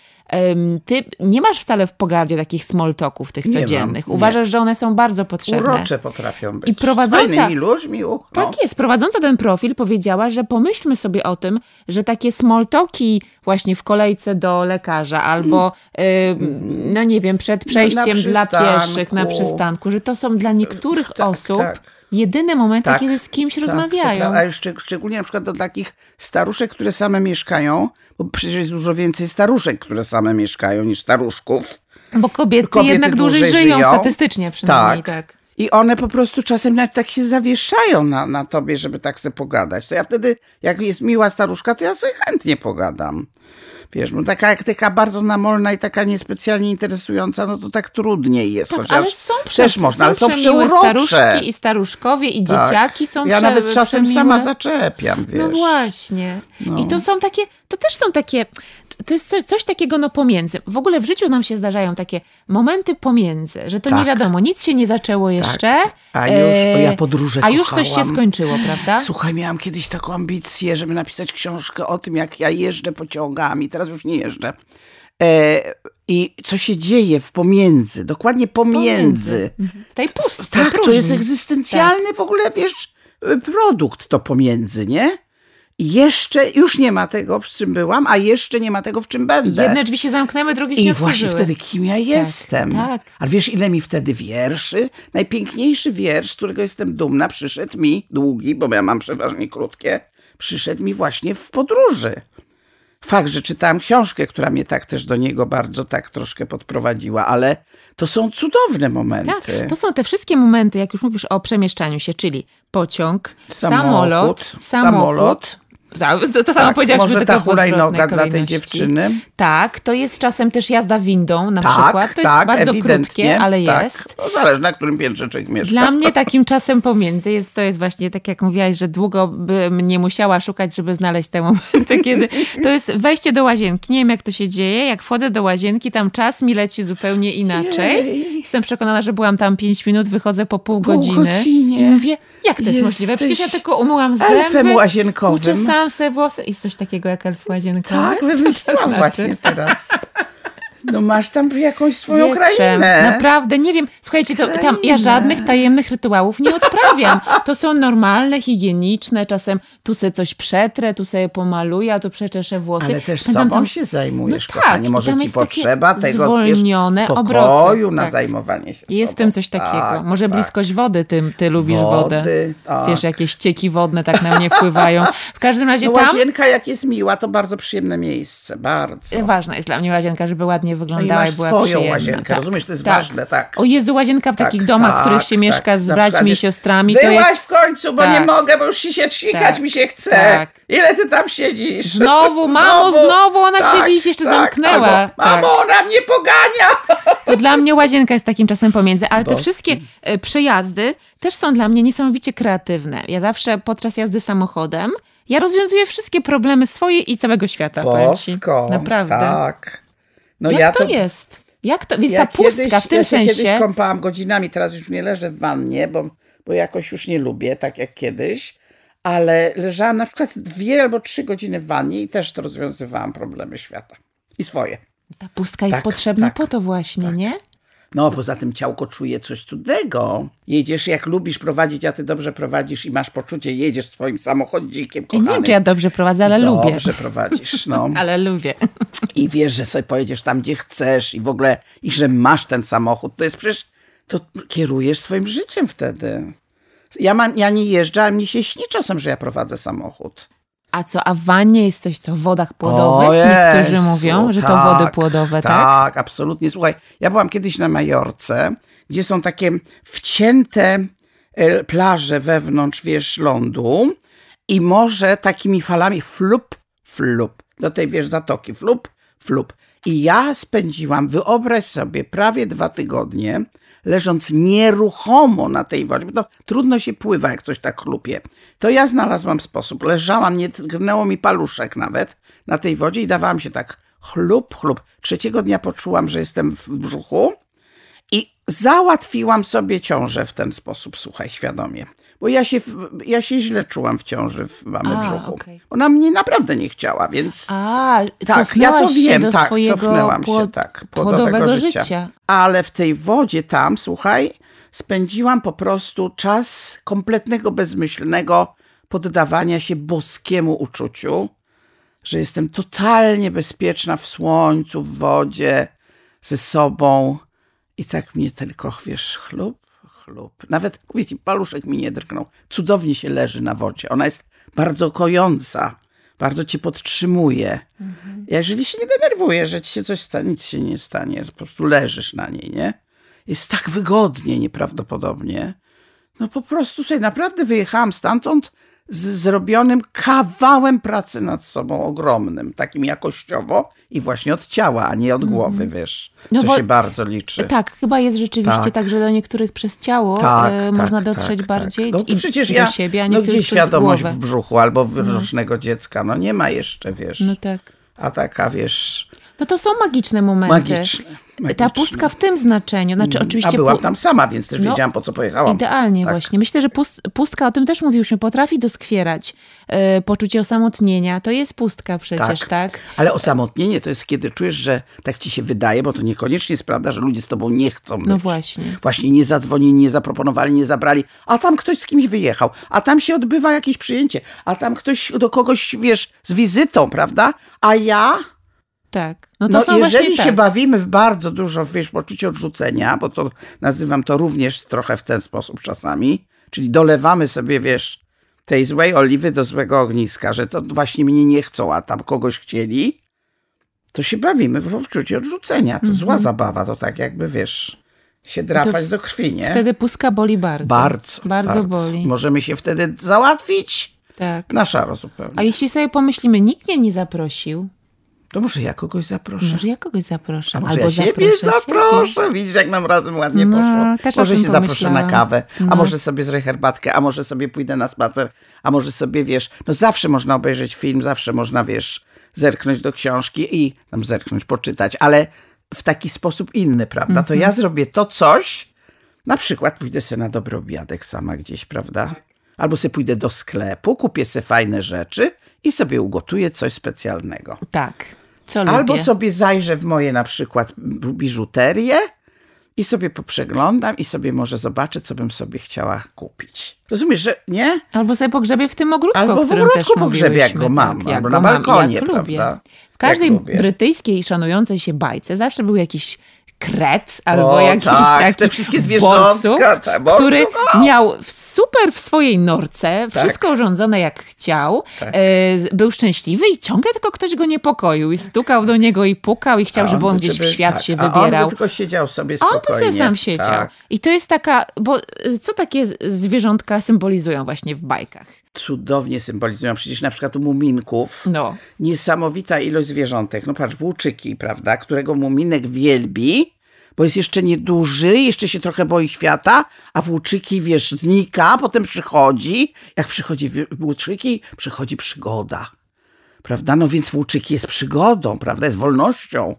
ty nie masz wcale w pogardzie takich small talków, tych codziennych. Mam, Uważasz, że one są bardzo potrzebne. Urocze potrafią być. I prowadząca, Z ludźmi. Uh, no. Tak jest. Prowadząca ten profil powiedziała, że pomyślmy sobie o tym, że takie small talki właśnie w kolejce do lekarza albo no nie wiem, przed przejściem dla pieszych na przystanku, że to są dla niektórych tak, osób tak. Jedyne momenty, tak, kiedy z kimś tak, rozmawiają. A szczeg szczególnie na przykład do takich staruszek, które same mieszkają, bo przecież jest dużo więcej staruszek, które same mieszkają niż staruszków. Bo kobiety, kobiety jednak dłużej, dłużej żyją, żyją, statystycznie przynajmniej, tak. tak. I one po prostu czasem nawet tak się zawieszają na, na tobie, żeby tak sobie pogadać. To ja wtedy, jak jest miła staruszka, to ja sobie chętnie pogadam. Wiesz, bo taka, taka bardzo namolna i taka niespecjalnie interesująca, no to tak trudniej jest. Tak, chociaż ale są też można, ale są przeurocze. staruszki i staruszkowie i tak. dzieciaki są Ja prze, nawet czasem przemiłe. sama zaczepiam, no wiesz. No właśnie. No. I to są takie, to też są takie, to jest coś, coś, takiego no pomiędzy. W ogóle w życiu nam się zdarzają takie momenty pomiędzy, że to tak. nie wiadomo, nic się nie zaczęło tak. jeszcze. A już, o ja podróże A już coś się skończyło, prawda? Słuchaj, miałam kiedyś taką ambicję, żeby napisać książkę o tym, jak ja jeżdżę pociągami. Teraz już nie jeżdżę. E, I co się dzieje w pomiędzy, dokładnie pomiędzy. pomiędzy. W tej pustce. Tak, próżni. to jest egzystencjalny tak. w ogóle, wiesz, produkt to pomiędzy, nie? jeszcze już nie ma tego, w czym byłam, a jeszcze nie ma tego, w czym będę. Jedne drzwi się zamknęły, drugie się I otworzyły. właśnie wtedy, kim ja tak, jestem. Tak. Ale wiesz, ile mi wtedy wierszy? Najpiękniejszy wiersz, z którego jestem dumna, przyszedł mi, długi, bo ja mam przeważnie krótkie, przyszedł mi właśnie w podróży. Fakt, że czytałam książkę, która mnie tak też do niego bardzo tak troszkę podprowadziła, ale to są cudowne momenty. Tak, to są te wszystkie momenty, jak już mówisz o przemieszczaniu się, czyli pociąg, samolot, samolot, samolot tak, to, to samo tak, powiedziałaś, może ta hulajnoga dla tej dziewczyny. Tak, to jest czasem też jazda windą na tak, przykład. To tak, jest bardzo krótkie, ale tak. jest. No, zależy na którym piętrze człowiek mieszka. Dla mnie takim czasem pomiędzy jest to jest właśnie tak jak mówiłaś, że długo bym nie musiała szukać, żeby znaleźć te momenty, kiedy to jest wejście do łazienki. Nie wiem jak to się dzieje. Jak wchodzę do łazienki, tam czas mi leci zupełnie inaczej. Jej. Jestem przekonana, że byłam tam pięć minut, wychodzę po pół, pół godziny. Godzinie. I mówię, jak to jest Jesteś możliwe? Przecież ja tylko umyłam zęby. Elfem łazienkowym. Uczesałam sobie włosy. Jest coś takiego jak elf łazienkowy? Tak, wymyśliłam znaczy? właśnie teraz. No masz tam jakąś swoją Jestem. krainę. Naprawdę, nie wiem. Słuchajcie, to, tam ja żadnych tajemnych rytuałów nie odprawiam. To są normalne, higieniczne, czasem tu sobie coś przetrę, tu sobie pomaluję, a tu przeczeszę włosy. Ale też Spędzam sobą tam... się zajmujesz, no kochanie. Tak, Może ci potrzeba tego zwolnione wiesz, spokoju obroty. na tak. zajmowanie się Jest w tym coś takiego. Tak, Może tak. bliskość wody, ty, ty lubisz Wody, wodę. Tak. Wiesz, jakieś ścieki wodne tak na mnie wpływają. W każdym razie no, tam... Łazienka jak jest miła, to bardzo przyjemne miejsce. Bardzo. Ważna jest dla mnie łazienka, żeby ładnie wyglądała no i, i była swoją przyjemna. łazienkę, tak, rozumiesz? To jest tak. ważne, tak. O Jezu, łazienka w tak, takich domach, w których się tak, mieszka z braćmi i siostrami, to jest... w końcu, bo nie mogę, bo już się trzykać mi się chce. Ile ty tam siedzisz? Znowu, mamo, znowu, znowu ona siedzi i się jeszcze zamknęła. Albo, mamo, ona mnie pogania. To dla mnie łazienka jest takim czasem pomiędzy, ale te wszystkie e, przejazdy też są dla mnie niesamowicie kreatywne. Ja zawsze podczas jazdy samochodem ja rozwiązuję wszystkie problemy swoje i całego świata. Bosko, Naprawdę. Tak. No Jak ja to, to jest? Jak to? Jest ja ta pustka kiedyś, w tym ja sensie. kiedyś kąpałam godzinami, teraz już nie leżę w wannie, bo, bo jakoś już nie lubię, tak jak kiedyś. Ale leżałam na przykład dwie albo trzy godziny w wannie i też to rozwiązywałam problemy świata. I swoje. Ta pustka jest tak, potrzebna tak, po to właśnie, tak. nie? No, poza tym ciałko czuje coś cudnego. Jedziesz jak lubisz prowadzić, a ty dobrze prowadzisz i masz poczucie, jedziesz swoim samochodzikiem kochanym. nie wiem, czy ja dobrze prowadzę, ale dobrze lubię. Dobrze prowadzisz, no. ale lubię. I wiesz, że sobie pojedziesz tam, gdzie chcesz i w ogóle, i że masz ten samochód. To jest przecież, to kierujesz swoim życiem wtedy. Ja, mam, ja nie jeżdżę, a mi się śni czasem, że ja prowadzę samochód. A co, a w wannie jest coś co, w wodach płodowych? O Niektórzy mówią, że tak, to wody płodowe, tak? Tak, absolutnie. Słuchaj, ja byłam kiedyś na Majorce, gdzie są takie wcięte e, plaże wewnątrz, wiesz, lądu i morze takimi falami flup, flup, do tej, wiesz, zatoki, flup, flup. I ja spędziłam, wyobraź sobie, prawie dwa tygodnie leżąc nieruchomo na tej wodzie, bo to trudno się pływa, jak coś tak chlupie. To ja znalazłam sposób. Leżałam, nie tknęło mi paluszek nawet na tej wodzie i dawałam się tak chlup, chlup. Trzeciego dnia poczułam, że jestem w brzuchu i załatwiłam sobie ciążę w ten sposób, słuchaj, świadomie. Bo ja się, ja się źle czułam w ciąży w mamy A, brzuchu. Okay. Ona mnie naprawdę nie chciała, więc. A, tak, ja to wiem, do tak, cofnęłam płod, się, tak, płodowego życia. życia. Ale w tej wodzie tam, słuchaj, spędziłam po prostu czas kompletnego, bezmyślnego poddawania się boskiemu uczuciu, że jestem totalnie bezpieczna w słońcu, w wodzie, ze sobą. I tak mnie tylko, wiesz, chlub, chlub. Nawet, mówię ci, paluszek mi nie drgnął. Cudownie się leży na wodzie. Ona jest bardzo kojąca. bardzo cię podtrzymuje. Mhm. Jeżeli się nie denerwuje, że ci się coś stanie, nic się nie stanie, po prostu leżysz na niej, nie? Jest tak wygodnie nieprawdopodobnie. No po prostu sobie naprawdę wyjechałam stamtąd z zrobionym kawałem pracy nad sobą ogromnym, takim jakościowo i właśnie od ciała, a nie od mhm. głowy, wiesz, no co bo, się bardzo liczy. Tak, chyba jest rzeczywiście tak, tak że do niektórych przez ciało tak, e, tak można dotrzeć tak, bardziej tak. no, i przecież do ja, siebie, a no gdzie świadomość w brzuchu albo w no. dziecka, no nie ma jeszcze, wiesz. No tak. A taka, wiesz... No to są magiczne momenty. Magiczne. Magiczne. Ta pustka w tym znaczeniu. Znaczy, mm, oczywiście A byłam tam sama, więc też no, wiedziałam, po co pojechałam. Idealnie tak. właśnie. Myślę, że pust, pustka, o tym też mówiłyśmy, potrafi doskwierać yy, poczucie osamotnienia. To jest pustka przecież, tak. tak? Ale osamotnienie to jest, kiedy czujesz, że tak ci się wydaje, bo to niekoniecznie jest prawda, że ludzie z tobą nie chcą być. No właśnie. Właśnie nie zadzwonili, nie zaproponowali, nie zabrali, a tam ktoś z kimś wyjechał, a tam się odbywa jakieś przyjęcie, a tam ktoś do kogoś, wiesz, z wizytą, prawda? A ja tak. No, to no jeżeli się tak. bawimy w bardzo dużo, wiesz, poczucie odrzucenia, bo to nazywam to również trochę w ten sposób czasami, czyli dolewamy sobie, wiesz, tej złej oliwy do złego ogniska, że to właśnie mnie nie chcą, a tam kogoś chcieli, to się bawimy w poczucie odrzucenia. To mm -hmm. zła zabawa, to tak jakby, wiesz, się drapać do krwi, nie? Wtedy pustka boli bardzo. Bardzo. Bardzo, bardzo. boli. Możemy się wtedy załatwić tak. na szaro zupełnie. A jeśli sobie pomyślimy, nikt mnie nie zaprosił, to może ja kogoś zaproszę. Może ja kogoś zaproszę. A może Albo ja siebie zaproszę. Siebie. Widzisz, jak nam razem ładnie no, poszło. Może się zaproszę na kawę, no. a może sobie zrobię herbatkę, a może sobie pójdę na spacer, a może sobie, wiesz, no zawsze można obejrzeć film, zawsze można, wiesz, zerknąć do książki i tam zerknąć, poczytać, ale w taki sposób inny, prawda? To ja mhm. zrobię to coś, na przykład pójdę sobie na dobry obiadek sama gdzieś, prawda? Albo sobie pójdę do sklepu, kupię sobie fajne rzeczy i sobie ugotuję coś specjalnego. Tak. Co Albo lubię? sobie zajrzę w moje na przykład biżuterię i sobie poprzeglądam i sobie może zobaczę, co bym sobie chciała kupić. Rozumiesz, że nie? Albo sobie pogrzebię w tym ogródku, albo w ogródku pogrzebię, jak go mam, tak, albo na balkonie, mam, prawda? W każdej brytyjskiej szanującej się bajce zawsze był jakiś kret albo o, jakiś tak, taki te wszystkie zwierzątka, tak, który miał super w swojej norce, tak. wszystko urządzone jak chciał, tak. e, był szczęśliwy i ciągle tylko ktoś go niepokoił i stukał do niego i pukał i chciał, on żeby on gdzieś w świat się wybierał. On tylko siedział sobie spokojnie. On sobie sam siedział. Tak. I to jest taka, bo e, co takie zwierzątka symbolizują właśnie w bajkach? cudownie symbolizują. Przecież na przykład u muminków no. niesamowita ilość zwierzątek. No patrz, włóczyki, prawda, którego muminek wielbi, bo jest jeszcze nieduży, jeszcze się trochę boi świata, a włóczyki, wiesz, znika, potem przychodzi. Jak przychodzi włóczyki, przychodzi przygoda. Prawda? No więc włóczyki jest przygodą, prawda? Jest wolnością.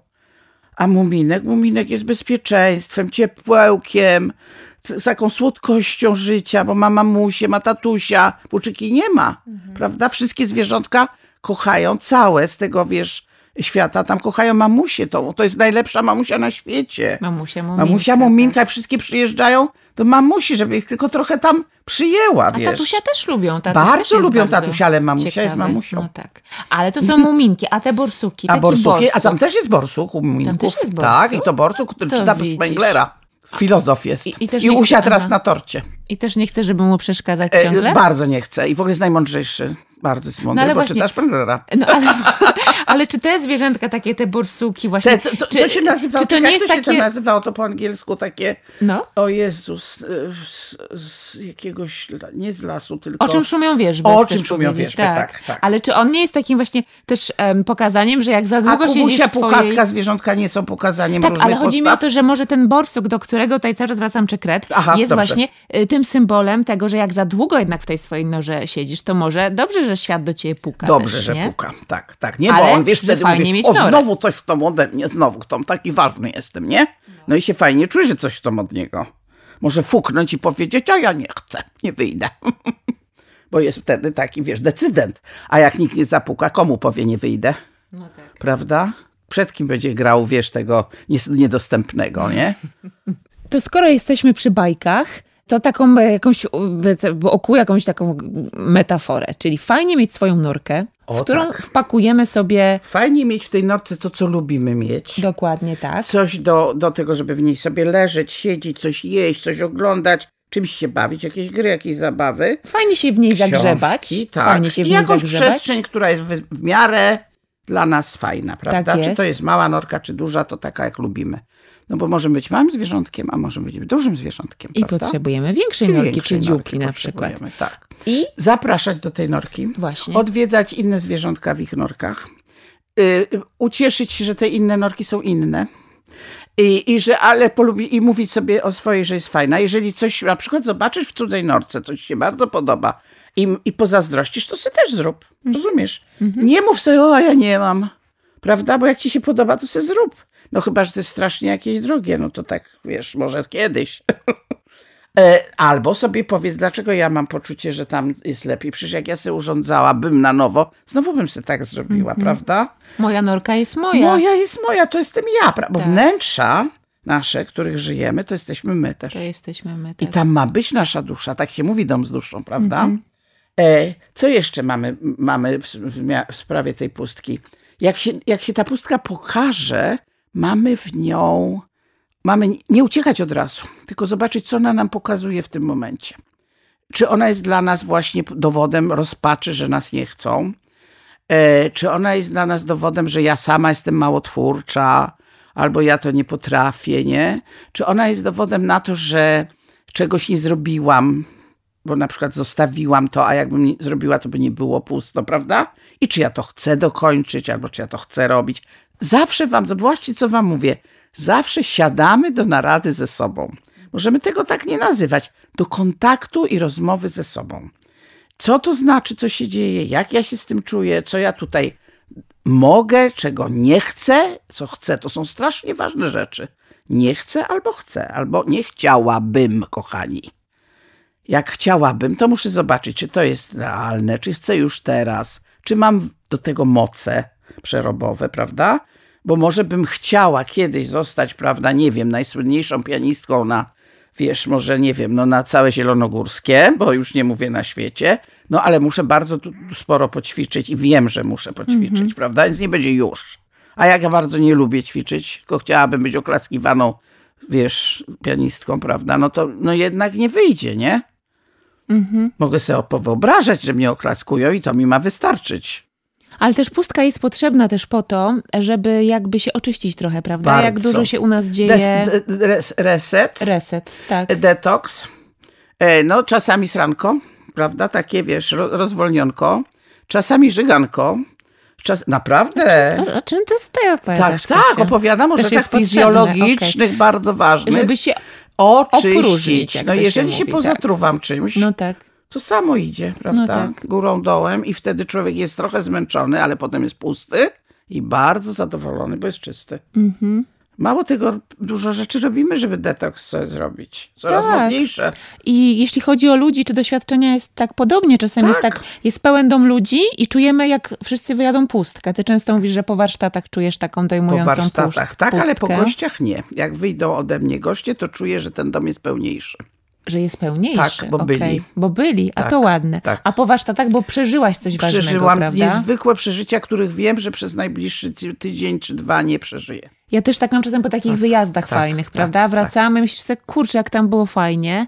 A muminek, muminek jest bezpieczeństwem, ciepłełkiem, z taką słodkością życia, bo ma mamusię, ma tatusia, włóczyki nie ma, mhm. prawda? Wszystkie zwierzątka kochają całe z tego, wiesz, świata, tam kochają mamusię, to, to jest najlepsza mamusia na świecie. Mamusia Muminka. Mamusia Muminka, tak. wszystkie przyjeżdżają do mamusi, żeby ich tylko trochę tam przyjęła, wiesz. A tatusia też lubią. Tatuś bardzo lubią bardzo tatusia, ale mamusia ciekawy. jest mamusią. No tak. Ale to są muminki, a te borsuki, A borsuki, borsuk. a tam też jest borsuk u muminków. Tam też jest borsuk? Tak, i to borsuk, który to czyta Spenglera. Filozof jest. I, i, I usiadł teraz na torcie. I też nie chce, żeby mu przeszkadzać e, ciągle? E, bardzo nie chce. I w ogóle jest najmądrzejszy. Bardzo jest mądry, no, ale bo właśnie, czytasz Penglera. No, ale, ale, czy te zwierzętka, takie, te borsuki właśnie... Te, to, czy, to się nazywa, czy to nie jest to takie... to nazywało to po angielsku takie... No? O Jezus, e, z, z, jakiegoś, nie z lasu, tylko... O czym szumią wierzby. O czym szumią wierzby, tak. tak, tak. Ale czy on nie jest takim właśnie też um, pokazaniem, że jak za długo A siedzisz w swojej... Puchatka, zwierzątka nie są pokazaniem Tak, ale chodzi postaw? mi o to, że może ten borsuk, do którego tutaj cały czas wracam, czy kret, Aha, jest dobrze. właśnie y, tym symbolem tego, że jak za długo jednak w tej swojej norze siedzisz, to może dobrze, że świat do ciebie puka Dobrze, też, że nie? puka, tak, tak. Nie, Ale, bo on wiesz, wtedy fajnie mówi, mieć o, norę. znowu coś w tom ode mnie, znowu w tom, taki ważny jestem, nie? No i się fajnie czuje, że coś w tom od niego. Może fuknąć i powiedzieć, a ja nie chcę, nie wyjdę. bo jest wtedy taki, wiesz, decydent. A jak nikt nie zapuka, komu powie, nie wyjdę? No tak. Prawda? Przed kim będzie grał, wiesz, tego niedostępnego, nie? To skoro jesteśmy przy bajkach, to taką e, jakąś, wokół jakąś taką metaforę, czyli fajnie mieć swoją norkę, o, w którą tak. wpakujemy sobie... Fajnie mieć w tej norce to, co lubimy mieć. Dokładnie tak. Coś do, do tego, żeby w niej sobie leżeć, siedzieć, coś jeść, coś oglądać, czymś się bawić, jakieś gry, jakieś zabawy. Fajnie się w niej książki, zagrzebać. Tak. Fajnie się w I niej jakąś zagrzebać. przestrzeń, która jest w, w miarę dla nas fajna, prawda? Tak Czy to jest mała norka, czy duża, to taka jak lubimy. No bo możemy być małym zwierzątkiem, a możemy być dużym zwierzątkiem, I prawda? potrzebujemy większej I norki, czy norki na przykład. Tak. I Zapraszać do tej norki. Właśnie. Odwiedzać inne zwierzątka w ich norkach. Y, y, ucieszyć się, że te inne norki są inne. I, I że ale polubi, i mówić sobie o swojej, że jest fajna. Jeżeli coś na przykład zobaczysz w cudzej norce, coś ci się bardzo podoba i, i pozazdrościsz, to sobie też zrób. Rozumiesz? Nie mów sobie, o ja nie mam. Prawda? Bo jak ci się podoba, to sobie zrób. No chyba, że to jest strasznie jakieś drogie, no to tak, wiesz, może kiedyś. E, Albo sobie powiedz, dlaczego ja mam poczucie, że tam jest lepiej. Przecież jak ja sobie urządzałabym na nowo, znowu bym sobie tak zrobiła, prawda? moja norka jest moja. Moja jest moja, to jestem ja. Bo Tak. wnętrza nasze, których żyjemy, to jesteśmy my też. To jesteśmy my. I Tak. tam ma być nasza dusza. Tak się mówi dom z duszą, prawda? Mhm. E, co jeszcze mamy, mamy w, w, w sprawie tej pustki? Jak się, jak się ta pustka pokaże, mamy w nią, mamy nie uciekać od razu, tylko zobaczyć, co ona nam pokazuje w tym momencie. Czy ona jest dla nas właśnie dowodem rozpaczy, że nas nie chcą? E, czy ona jest dla nas dowodem, że ja sama jestem małotwórcza, albo ja to nie potrafię, nie? Czy ona jest dowodem na to, że czegoś nie zrobiłam, bo na przykład zostawiłam to, a jakbym zrobiła, to by nie było pusto, prawda? I czy ja to chcę dokończyć, albo czy ja to chcę robić. Zawsze wam, właśnie co wam mówię, zawsze siadamy do narady ze sobą. Możemy tego tak nie nazywać. Do kontaktu i rozmowy ze sobą. Co to znaczy, co się dzieje, jak ja się z tym czuję, co ja tutaj mogę, czego nie chcę, co chcę. To są strasznie ważne rzeczy. Nie chcę albo chcę, albo nie chciałabym, kochani. Jak chciałabym, to muszę zobaczyć, czy to jest realne, czy chcę już teraz, czy mam do tego moce przerobowe, prawda? Bo może bym chciała kiedyś zostać, prawda, nie wiem, najsłynniejszą pianistką na, wiesz, może nie wiem, no na całe Zielonogórskie, bo już nie mówię na świecie, no ale muszę bardzo tu, tu sporo poćwiczyć i wiem, że muszę poćwiczyć, prawda? Więc nie będzie już. A jak ja bardzo nie lubię ćwiczyć, tylko chciałabym być oklaskiwaną, wiesz, pianistką, prawda? No to no jednak nie wyjdzie, nie? Mogę sobie powyobrażać, że mnie oklaskują i to mi ma wystarczyć. Ale też pustka jest potrzebna też po to, żeby jakby się oczyścić trochę, prawda? Jak Bardzo. dużo się u nas Des, dzieje. de, res, reset, Reset, tak. detoks, e, no czasami sranko, prawda? Takie, wiesz, ro, rozwolnionko, czasami żyganko, czas, naprawdę... O, o czym to ty Tak, opowiadasz, tak, Kasiu? opowiadam o Też rzeczach fizjologicznych, bardzo ważnych. Żeby się... oczyścić. opróżnić, no jeżeli się, mówi, pozatruwam czymś, No tak. to samo idzie, prawda? tak. Górą, dołem i wtedy człowiek jest trochę zmęczony, ale potem jest pusty i bardzo zadowolony, bo jest czysty. Mhm. Mało tego, dużo rzeczy robimy, żeby detoks sobie zrobić. Coraz Tak. modniejsze. I jeśli chodzi o ludzi, czy doświadczenia jest tak podobnie, czasem jest Tak. tak, jest pełen dom ludzi i czujemy, jak wszyscy wyjadą pustkę. Ty często mówisz, że po warsztatach czujesz taką Po dojmującą warsztatach, pust- tak, ale po pustkę, gościach nie. Jak wyjdą ode mnie goście, to czuję, że ten dom jest pełniejszy. Że jest pełniejszy. Tak, bo Okej. byli. Bo byli, a Tak, to ładne. tak. A po warsztatach, bo przeżyłaś coś ważnego, Przeżyłam prawda? niezwykłe przeżycia, których wiem, że przez najbliższy ty- tydzień czy dwa nie przeżyję. Ja też tak mam czasem po takich wyjazdach tak, fajnych, tak, prawda? tak. Wracamy, myślisz sobie, kurczę, jak tam było fajnie,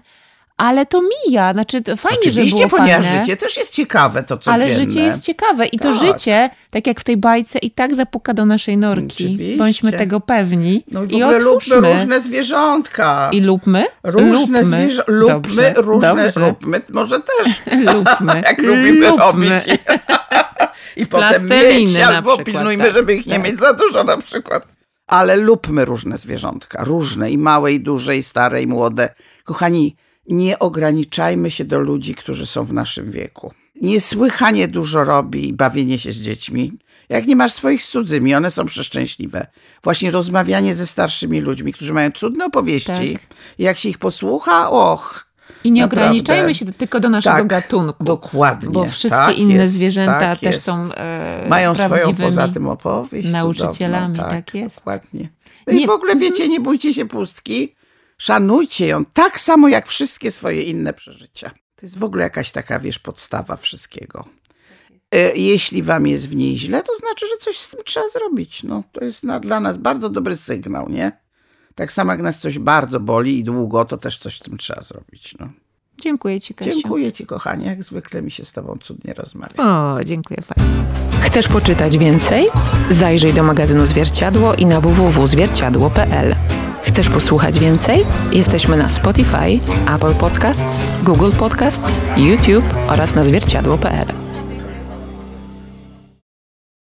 ale to mija. Znaczy, to fajnie, że Oczywiście, było ponieważ fajne. życie też jest ciekawe, to codzienne. Ale życie jest ciekawe i to Tak. życie, tak jak w tej bajce, i tak zapuka do naszej norki. Oczywiście. Bądźmy tego pewni No i w i ogóle otwórzmy. lubmy różne zwierzątka. I lubmy? Różne zwierzę, lubmy Dobrze, różne, dobrze. lubmy, może też, lubmy. jak lubimy lubmy. robić. I Z potem mieć, albo przykład, pilnujmy, tak, żeby ich nie tak. mieć za dużo na przykład. Ale lubmy różne zwierzątka, różne, i małe, i duże, i stare, i młode. Kochani, nie ograniczajmy się do ludzi, którzy są w naszym wieku. Niesłychanie dużo robi bawienie się z dziećmi. Jak nie masz swoich z cudzymi, one są przeszczęśliwe. Właśnie rozmawianie ze starszymi ludźmi, którzy mają cudne opowieści. Tak. Jak się ich posłucha, och, I nie Naprawdę. ograniczajmy się tylko do naszego Tak, gatunku. Dokładnie. Bo wszystkie tak inne jest, zwierzęta tak też jest. są e, Mają swoją poza tym opowieść. nauczycielami, cudowną, tak jest. Dokładnie. No Nie- i w ogóle wiecie, nie bójcie się pustki. Szanujcie ją tak samo jak wszystkie swoje inne przeżycia. To jest w ogóle jakaś taka, wiesz, podstawa wszystkiego. E, Jeśli wam jest w niej źle, to znaczy, że coś z tym trzeba zrobić. No, to jest na, dla nas bardzo dobry sygnał, nie? Tak samo jak nas coś bardzo boli i długo, to też coś z tym trzeba zrobić. No. Dziękuję Ci, Kasiu. Dziękuję Ci, kochanie. Jak zwykle mi się z Tobą cudnie rozmawia. O, dziękuję bardzo. Chcesz poczytać więcej? Zajrzyj do magazynu Zwierciadło i na www.zwierciadło.pl. Chcesz posłuchać więcej? Jesteśmy na Spotify, Apple Podcasts, Google Podcasts, YouTube oraz na zwierciadło.pl.